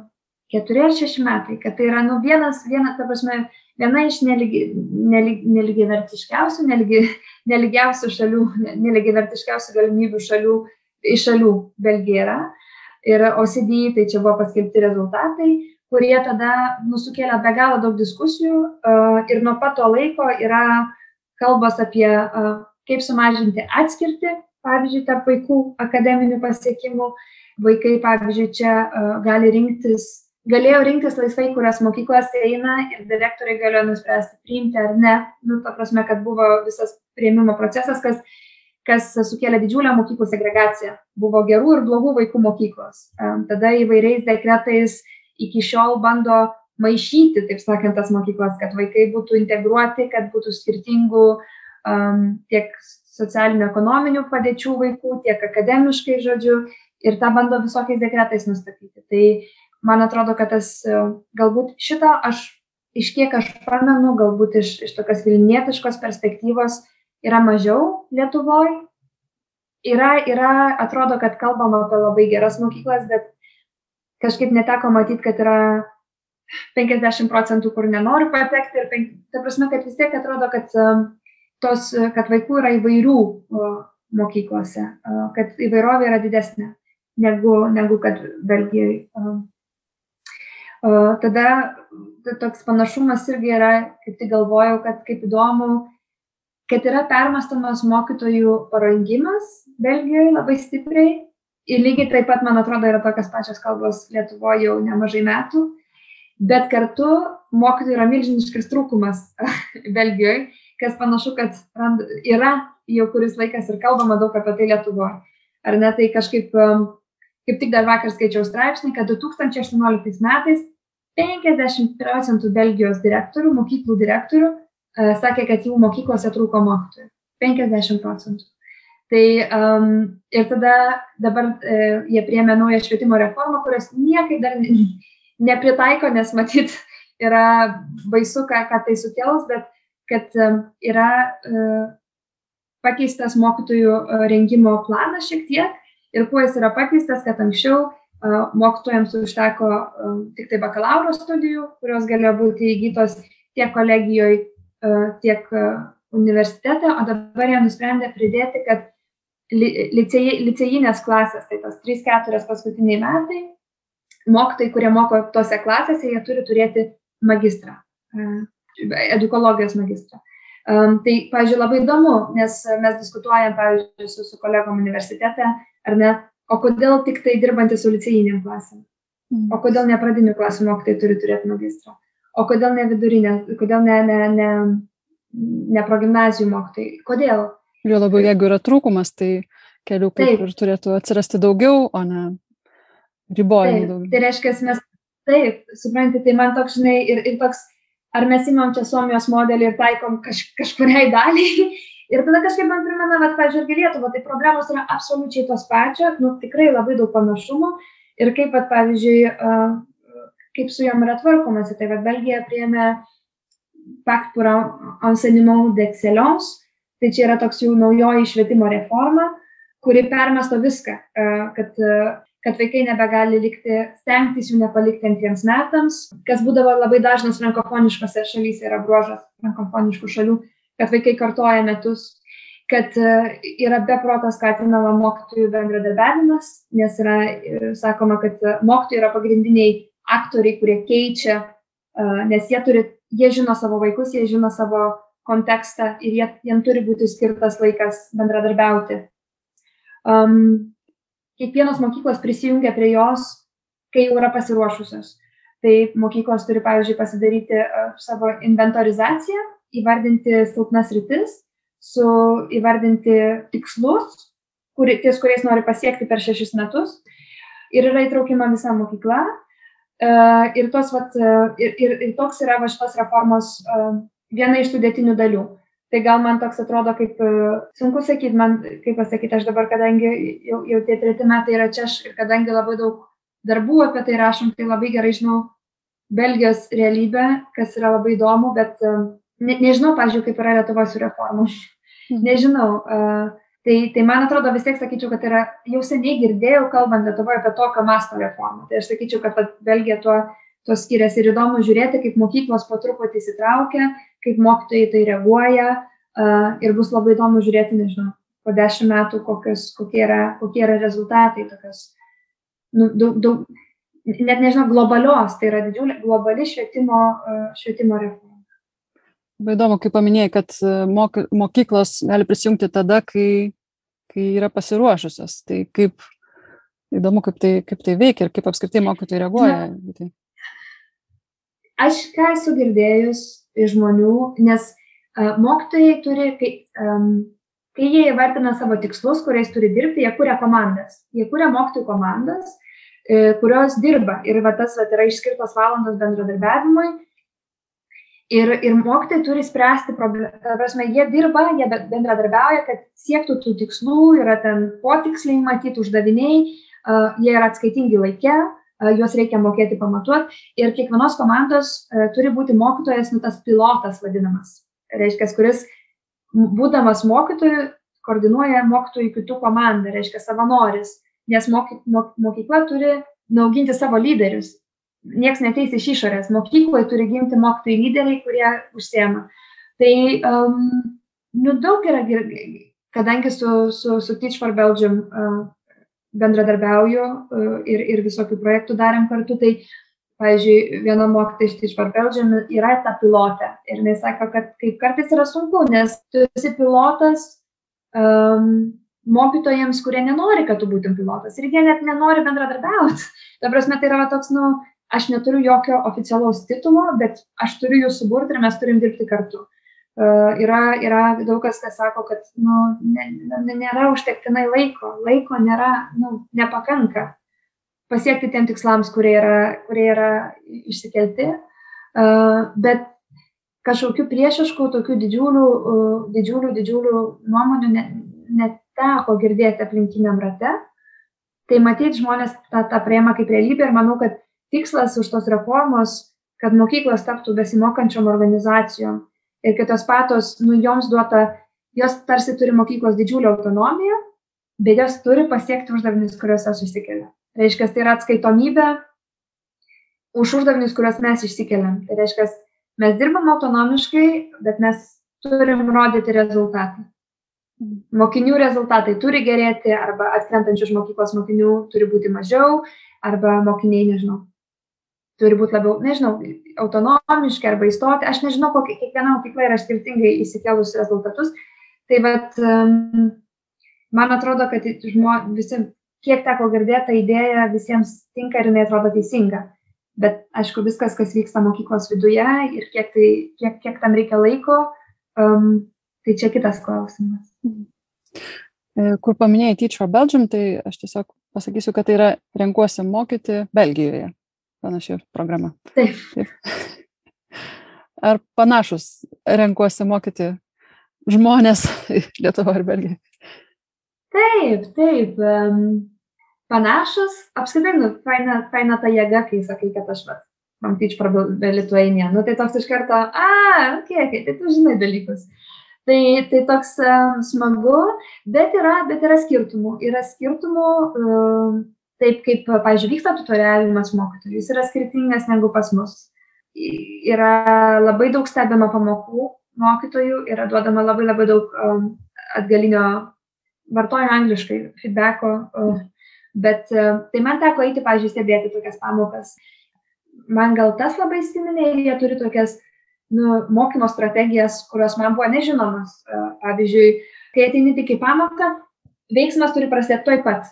keturi ar šeši metai, kad tai yra, nu, vienas, viena, ta prasme, viena iš neligi, neligi, neligivertiškiausių, neligi, neligiausių šalių, neligivertiškiausių galimybių šalių, iš šalių Belgija yra. Ir OCD, tai čia buvo paskelbti rezultatai, kurie tada nusukėlė be galo daug diskusijų ir nuo pat to laiko yra kalbos apie kaip sumažinti atskirtį, pavyzdžiui, tarp vaikų akademinių pasiekimų. Vaikai, pavyzdžiui, čia gali rinktis, galėjo rinktis laisvai, kurias mokyklas eina ir direktoriai galėjo nuspręsti priimti ar ne. Nu, ta prasme, kad buvo visas prieimimo procesas, kas, kas sukėlė didžiulę mokyklų segregaciją. Buvo gerų ir blogų vaikų mokyklos. Tada įvairiais dekretais iki šiol bando maišyti, taip sakant, tas mokyklas, kad vaikai būtų integruoti, kad būtų skirtingų um, tiek socialinių ekonominių padėčių vaikų, tiek akademiškai, žodžiu, ir tą bando visokiais dekretais nustatyti. Tai man atrodo, kad tas galbūt šitą aš, iš kiek aš pamenu, galbūt iš, iš tokios vilnietiškos perspektyvos yra mažiau Lietuvoje. Yra, yra, atrodo, kad kalbam apie labai geras mokyklas, bet kažkaip neteko matyti, kad yra 50 procentų, kur nenori patekti ir, ta prasme, kad vis tiek atrodo, kad, tos, kad vaikų yra įvairių mokyklose, kad įvairovė yra didesnė negu, negu kad Belgijoje. Tada toks panašumas irgi yra, kaip tik galvojau, kad kaip įdomu, kad yra permastamas mokytojų parengimas Belgijoje labai stipriai ir lygiai taip pat, man atrodo, yra tokios pačios kalbos Lietuvoje jau nemažai metų, bet kartu mokytojų yra milžiniškas trūkumas Belgijoje, kas panašu, kad yra jau kuris laikas ir kalbama daug apie tai Lietuvoje. Ar ne, tai kažkaip, um, kaip tik dar vakar skaičiau straipsnį, kad 2018 metais 50 procentų Belgijos direktorių, mokyklų direktorių, uh, sakė, kad jų mokyklose trūko mokytojų. 50 procentų. Tai um, ir tada dabar e, jie priemė naują švietimo reformą, kurios niekaip dar nepritaiko, nes matyt yra baisu, ką, ką tai sukels, bet kad um, yra e, pakeistas mokytojų e, rengimo planas šiek tiek ir kuo jis yra pakeistas, kad anksčiau e, mokytojams užteko tik tai bakalauro studijų, kurios galėjo būti įgytos tiek kolegijoje, tiek universitete, o dabar jie nusprendė pridėti, kad licėjinės klasės, tai tos 3-4 paskutiniai metai, mokytojai, kurie moko tose klasėse, jie turi turėti magistrą, edukologijos magistrą. Tai, pavyzdžiui, labai įdomu, nes mes diskutuojam, pavyzdžiui, su, su kolegom universitete, ar ne, o kodėl tik tai dirbantys su licėjiniam klasėm, mm. o kodėl ne pradinių klasių mokytojai turi turėti magistrą, o kodėl ne vidurinė, kodėl ne, ne, ne, ne progymnazijų mokytojai, kodėl? Jo labiau, jeigu yra trūkumas, tai kelių kaip ir turėtų atsirasti daugiau, o ne ribojimų daugiau. Tai reiškia, mes taip, suprantate, tai man toks, žinai, ir, ir toks, ar mes imam čia Suomijos modelį ir taikom kaž, kažkuriai daliai. Ir tada kažkaip man primena, kad, pažiūrėk, Lietuva, tai problemos yra absoliučiai tos pačios, nu, tikrai labai daug panašumų. Ir kaip, pat, pavyzdžiui, kaip su jom yra tvarkomasi, tai vad Belgija priėmė Pact pour enseignement d'excellence, Tai čia yra toks jau naujoji švietimo reforma, kuri permesto viską, kad, kad vaikai nebegali likti, stengtis jų nepalikti antriems metams, kas būdavo labai dažnas frankofoniškose šalyse yra bruožas frankofoniškų šalių, kad vaikai kartoja metus, kad e, yra beprotas skatinama mokytojų bendradarbiavimas, nes yra sakoma, kad mokytojai yra pagrindiniai aktoriai, kurie keičia, nes jie, turi, jie žino savo vaikus, jie žino savo kontekstą ir jie, jiem turi būti skirtas laikas bendradarbiauti. Um, kiekvienos mokyklos prisijungia prie jos, kai jau yra pasiruošusios. Tai mokyklos turi, pavyzdžiui, pasidaryti savo inventorizaciją, įvardinti silpnas rytis, su įvardinti tikslus, kuri, ties kuriais nori pasiekti per šešis metus. Ir yra įtraukima visa mokykla. Uh, ir, tos, vat, uh, ir, ir, ir toks yra va šitos reformos uh, viena iš sudėtinių dalių. Tai gal man toks atrodo, kaip e, sunku sakyti, man, kaip pasakyti, aš dabar, kadangi jau, jau tie treti metai yra čia ir kadangi labai daug darbų apie tai rašom, tai labai gerai žinau Belgijos realybę, kas yra labai įdomu, bet e, ne, nežinau, pažiūrėjau, kaip yra Lietuvos su reformu. Mhm. Nežinau. Uh, tai, tai man atrodo vis tiek sakyčiau, kad yra, jau seniai girdėjau, kalbant Lietuvoje apie tokio masto reformą. Tai aš sakyčiau, kad Belgija tuo, tuo skiriasi ir įdomu žiūrėti, kaip mokyklos po truputį įsitraukia, kaip mokytojai tai reaguoja uh, ir bus labai įdomu žiūrėti, nežinau, po dešimt metų, kokios, kokie, yra, kokie yra rezultatai tokios, nu, daug, daug, net nežinau, globalios, tai yra didžiulė globali švietimo, uh, švietimo reforma. Labai įdomu, kaip paminėjai, kad mok, mokyklos gali prisijungti tada, kai, kai yra pasiruošusios. Tai kaip įdomu, kaip tai, kaip tai veikia ir kaip apskritai mokytojai reaguoja. Na, tai. Aš ką esu girdėjus, iš žmonių, nes uh, mokytojai turi, kai, um, kai jie įvardina savo tikslus, kuriais turi dirbti, jie kuria komandas. Jie kuria mokytojų komandas, e, kurios dirba. Ir va, tas va, yra išskirtos valandos bendradarbiavimui. Ir, ir mokytojai turi spręsti problemą. Ta prasme, jie dirba, jie bendradarbiauja, kad siektų tų tikslų, yra ten potiksliai matyti uždaviniai, uh, jie yra atskaitingi laikė, uh, juos reikia mokėti pamatuoti. Ir kiekvienos komandos uh, turi būti mokytojas, nu tas pilotas vadinamas. Reiškia, kuris būdamas mokytoju, koordinuoja mokytojų kitų komandą, reiškia savanoris, nes moky, mok, mokykla turi nauginti savo lyderius. Niekas neteis iš išorės. Mokykloje turi gimti mokytojai lyderiai, kurie užsiema. Tai um, nu, daug yra, kadangi su, su, su Teach for Belgium uh, bendradarbiauju uh, ir, ir visokių projektų darėm kartu, tai pavyzdžiui viena mokytoja iš Teach for Belgium yra ta pilotė ir jinai sako, kad kaip kartais yra sunku, nes tu esi pilotas um, mokytojams, kurie nenori, kad tu būtum pilotas ir jie net nenori bendradarbiauti. Ta prasme, tai yra toks, nu, aš neturiu jokio oficialaus titulo, bet aš turiu jų suburti ir mes turim dirbti kartu. Uh, yra, yra daug kas, kas sako, kad nu, ne, ne, nėra užtektinai laiko, laiko nėra, nu, nepakanka pasiekti tiem tikslams, kurie yra, kurie yra išsikelti, bet kažkokių priešiškų, tokių didžiulių, didžiulių, didžiulių nuomonių neteko girdėti aplinkiniam rate. Tai matyti žmonės tą, tą prieimą kaip realybę ir manau, kad tikslas už tos reformos, kad mokyklos taptų besimokančiom organizacijom ir kad tos patos, nu, joms duota, jos tarsi turi mokyklos didžiulę autonomiją, bet jos turi pasiekti uždavinius, kuriuos jos susikelia. Reiškia, tai yra atskaitomybė už uždavinius, kuriuos mes išsikeliam. Tai reiškia, mes dirbam autonomiškai, bet mes turim rodyti rezultatą. Mokinių rezultatai turi gerėti, arba atkrentančių iš mokyklos mokinių turi būti mažiau, arba mokiniai, nežinau, turi būti labiau, nežinau, autonomiški arba įstoti. Aš nežinau, kokia kiekviena mokykla yra skirtingai įsikelus rezultatus. Tai vad, man atrodo, kad žmo, visi kiek teko girdėti, ta idėja visiems tinka ir jinai atrodo teisinga. Bet aišku, viskas, kas vyksta mokyklos viduje ir kiek, tai, kiek, kiek tam reikia laiko, um, tai čia kitas klausimas. E, kur paminėjai Teach for Belgium, tai aš tiesiog pasakysiu, kad tai yra renkuosi mokyti Belgijoje. Panaši programa. Taip. Taip. Ar panašus renkuosi mokyti žmonės Lietuvoje ar Belgijoje? Taip, taip. Panašus, apskritai, nu, faina, faina ta jėga, kai sakai, kad aš, va, man tyč prabė Lietuainė, nu, tai toks iš karto, a, okay, okay, tai tu žinai dalykus. Tai, tai toks um, smagu, bet yra, bet yra skirtumų. Yra skirtumų, um, taip kaip, pažiūrėjau, vyksta tutorialimas mokytojų, jis yra skirtingas negu pas mus. Yra labai daug stebima pamokų mokytojų, yra duodama labai labai daug um, atgalinio, vartoju angliškai, feedbacko, uh, Bet e, tai man teko eiti, pažiūrėjau, stebėti tokias pamokas. Man gal tas labai įsiminė ir jie turi tokias nu, mokymo strategijas, kurios man buvo nežinomas. E, pavyzdžiui, kai ateini tik į pamoką, veiksmas turi prasidėti toj pat.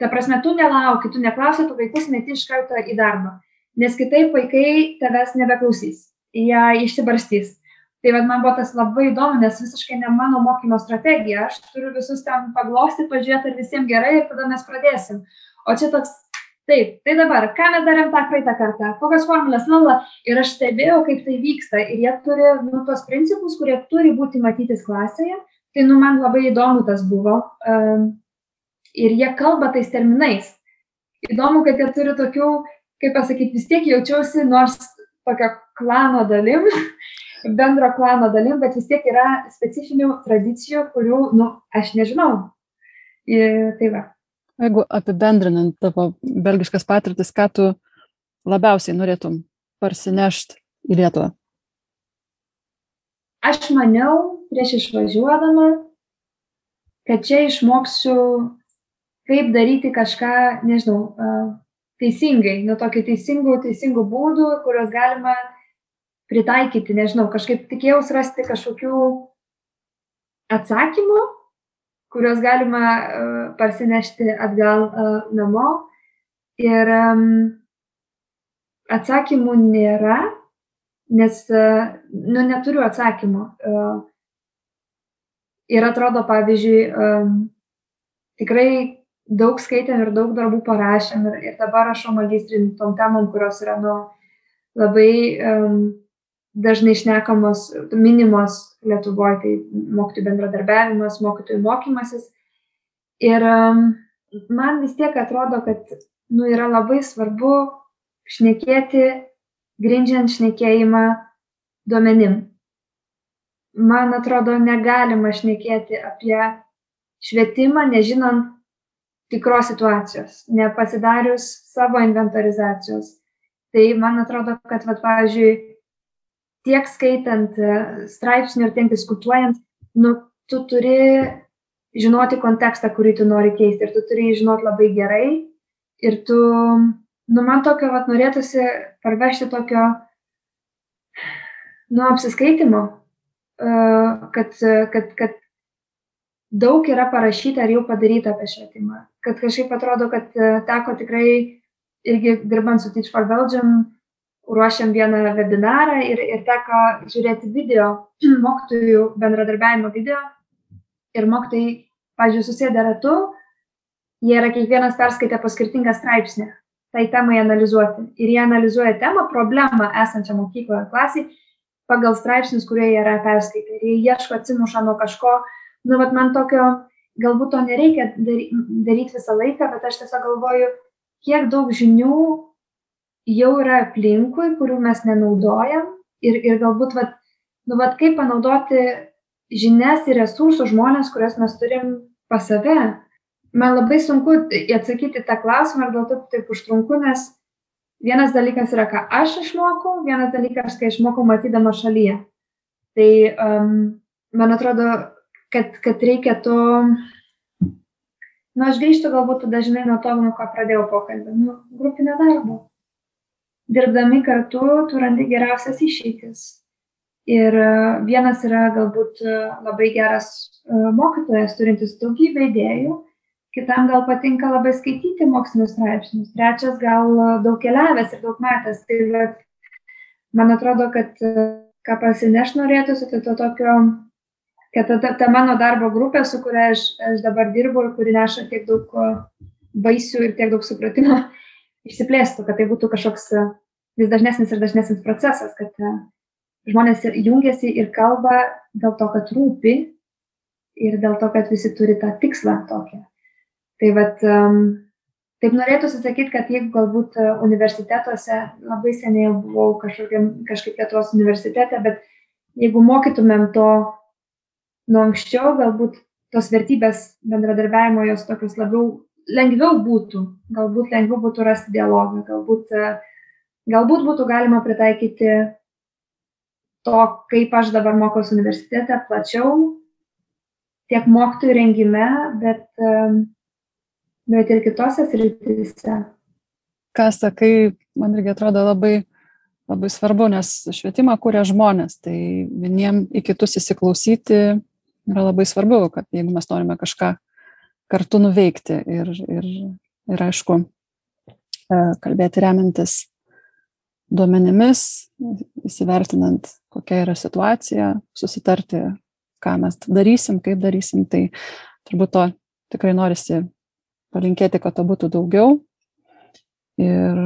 Ta prasme, tu nelauki, tu neklausi, tu vaikus meti iš karto į darbą. Nes kitaip vaikai tavęs nebeklausys. Jie išsibarstys. Tai vad man buvo tas labai įdomu, nes visiškai ne mano mokymo strategija. Aš turiu visus ten paglosti, pažiūrėti, ar visiems gerai ir tada mes pradėsim. O čia toks, taip, tai dabar, ką mes darėm tą praeitą kartą, kokios formulės, lala. Ir aš stebėjau, kaip tai vyksta. Ir jie turi, nu, tos principus, kurie turi būti matytis klasėje. Tai, nu, man labai įdomu tas buvo. Um, ir jie kalba tais terminais. Įdomu, kad jie turi tokių, kaip pasakyti, vis tiek jaučiausi nors tokio klano dalim, bendro klano dalim, bet vis tiek yra specifinių tradicijų, kurių, nu, aš nežinau. Ir tai va. Jeigu apibendrinant tavo belgiškas patirtis, ką tu labiausiai norėtum parsinešti į Lietuvą? Aš maniau prieš išvažiuodama, kad čia išmoksiu, kaip daryti kažką, nežinau, teisingai, nu tokių teisingų, teisingų būdų, kuriuos galima pritaikyti, nežinau, kažkaip tikėjausi rasti kažkokių atsakymų, kuriuos galima uh, parsinešti atgal uh, namo. Ir um, atsakymų nėra, nes, uh, nu, neturiu atsakymų. Uh, Ir atrodo, pavyzdžiui, um, tikrai daug skaitėm ir daug darbų parašėm ir, ir dabar rašau magistrinį tom temom, kurios yra nu, labai um, dažnai šnekamos, minimos Lietuvoje, tai mokytojų bendradarbiavimas, mokytojų mokymasis. Ir um, man vis tiek atrodo, kad nu, yra labai svarbu šnekėti, grindžiant šnekėjimą duomenim. Man atrodo, negalima šnekėti apie švietimą, nežinant tikros situacijos, nepasidarius savo inventorizacijos. Tai man atrodo, kad, va, pavyzdžiui, tiek skaitant e, straipsnių ir tiek diskutuojant, nu, tu turi žinoti kontekstą, kurį tu nori keisti ir tu turi jį žinoti labai gerai. Ir tu, nu, man tokio, vat, norėtųsi parvežti tokio, nu, apsiskaitimo, e, kad, kad, kad daug yra parašyta ir jau padaryta apie švietimą. Kad kažkaip atrodo, kad e, teko tikrai irgi dirbant su Teach for Belgium, ruošiam vieną webinarą ir, ir teko žiūrėti video, mokytojų bendradarbiavimo video. Ir mokytojai, pažiūrėjau, susėdė ratu, jie yra kiekvienas perskaitę po skirtingą straipsnį tai temai analizuoti. Ir jie analizuoja temą, problemą esančią mokykloje klasiai pagal straipsnius, kurie jie yra perskaitę. Ir jie ieško, atsimuša nuo kažko. Nu, bet man tokio, galbūt to nereikia daryti visą laiką, bet aš tiesiog galvoju, kiek daug žinių jau yra aplinkui, kurių mes nenaudojam ir, ir galbūt, vat, nu, vat, kaip panaudoti žinias ir resursų žmonės, kurias mes turim pas save. Man labai sunku atsakyti tą klausimą ir dėl to taip užtrunku, nes vienas dalykas yra, ką aš išmokau, vienas dalykas, kai išmokau matydama šalyje. Tai um, man atrodo, kad, kad reikia to, na, nu, aš grįžtu galbūt dažnai nuo to, nuo ko pradėjau pokalbį, nu, grupinio darbo dirbdami kartu tu randi geriausias išeitis. Ir e, vienas yra galbūt e, labai geras e, mokytojas, turintis daugybę idėjų, kitam gal patinka labai skaityti mokslinius straipsnius, trečias gal daug keliavęs ir daug matęs. Tai man atrodo, kad ką pasineš norėtųsi, tai to tokio, kad ta, ta, ta mano darbo grupė, su kuria aš, aš dabar dirbu ir kuri neša tiek daug baisių ir tiek daug supratimo, išsiplėstų, kad tai būtų kažkoks e, vis dažnesnis ir dažnesnis procesas, kad e, žmonės jungiasi ir kalba dėl to, kad rūpi ir dėl to, kad visi turi tą tikslą tokį. Tai um, taip norėtųsi sakyti, kad jeigu galbūt e, universitetuose, labai seniai buvau kažkaip Lietuvos universitete, bet jeigu mokytumėm to nuo anksčiau, galbūt tos vertybės bendradarbiavimo jos tokios labiau lengviau būtų, galbūt lengviau būtų rasti dialogą, galbūt, e, galbūt būtų galima pritaikyti to, kaip aš dabar mokosi universitete, plačiau, tiek mokytojų rengime, bet, e, bet ir kitose srityse. Ką sakai, man irgi atrodo labai, labai svarbu, nes švietimą kūrė žmonės, tai vieniem į kitus įsiklausyti yra labai svarbu, kad jeigu mes norime kažką kartu nuveikti ir, ir, ir aišku, e, kalbėti remiantis duomenimis, įsivertinant, kokia yra situacija, susitarti, ką mes darysim, kaip darysim, tai turbūt to tikrai norisi palinkėti, kad to būtų daugiau. Ir,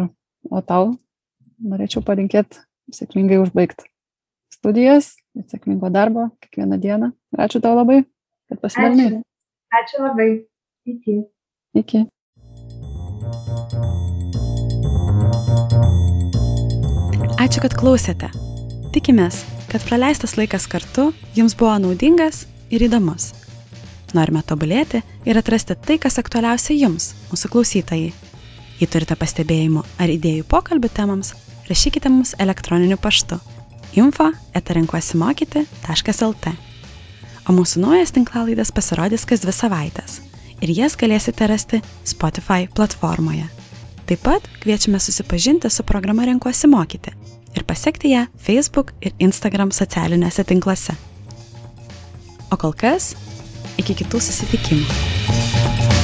o tau norėčiau palinkėti sėkmingai užbaigti studijas, sėkmingo darbo kiekvieną dieną. Ir ačiū tau labai, kad pasidalinai. Ačiū. ačiū labai. Iki. Iki. Ačiū, kad klausėte. Tikimės, kad praleistas laikas kartu jums buvo naudingas ir įdomus. Norime tobulėti ir atrasti tai, kas aktualiausia jums, mūsų klausytojai. Jei turite pastebėjimų ar idėjų pokalbių temams, rašykite mums elektroniniu paštu info etarenkuosimokyti.lt. O mūsų naujas tinklalaidas pasirodys kas dvi savaitės ir jas galėsite rasti Spotify platformoje. Taip pat kviečiame susipažinti su programa Renkuosi mokyti ir pasiekti ją Facebook ir Instagram socialiniuose tinkluose. O kol kas, iki kitų susitikimų.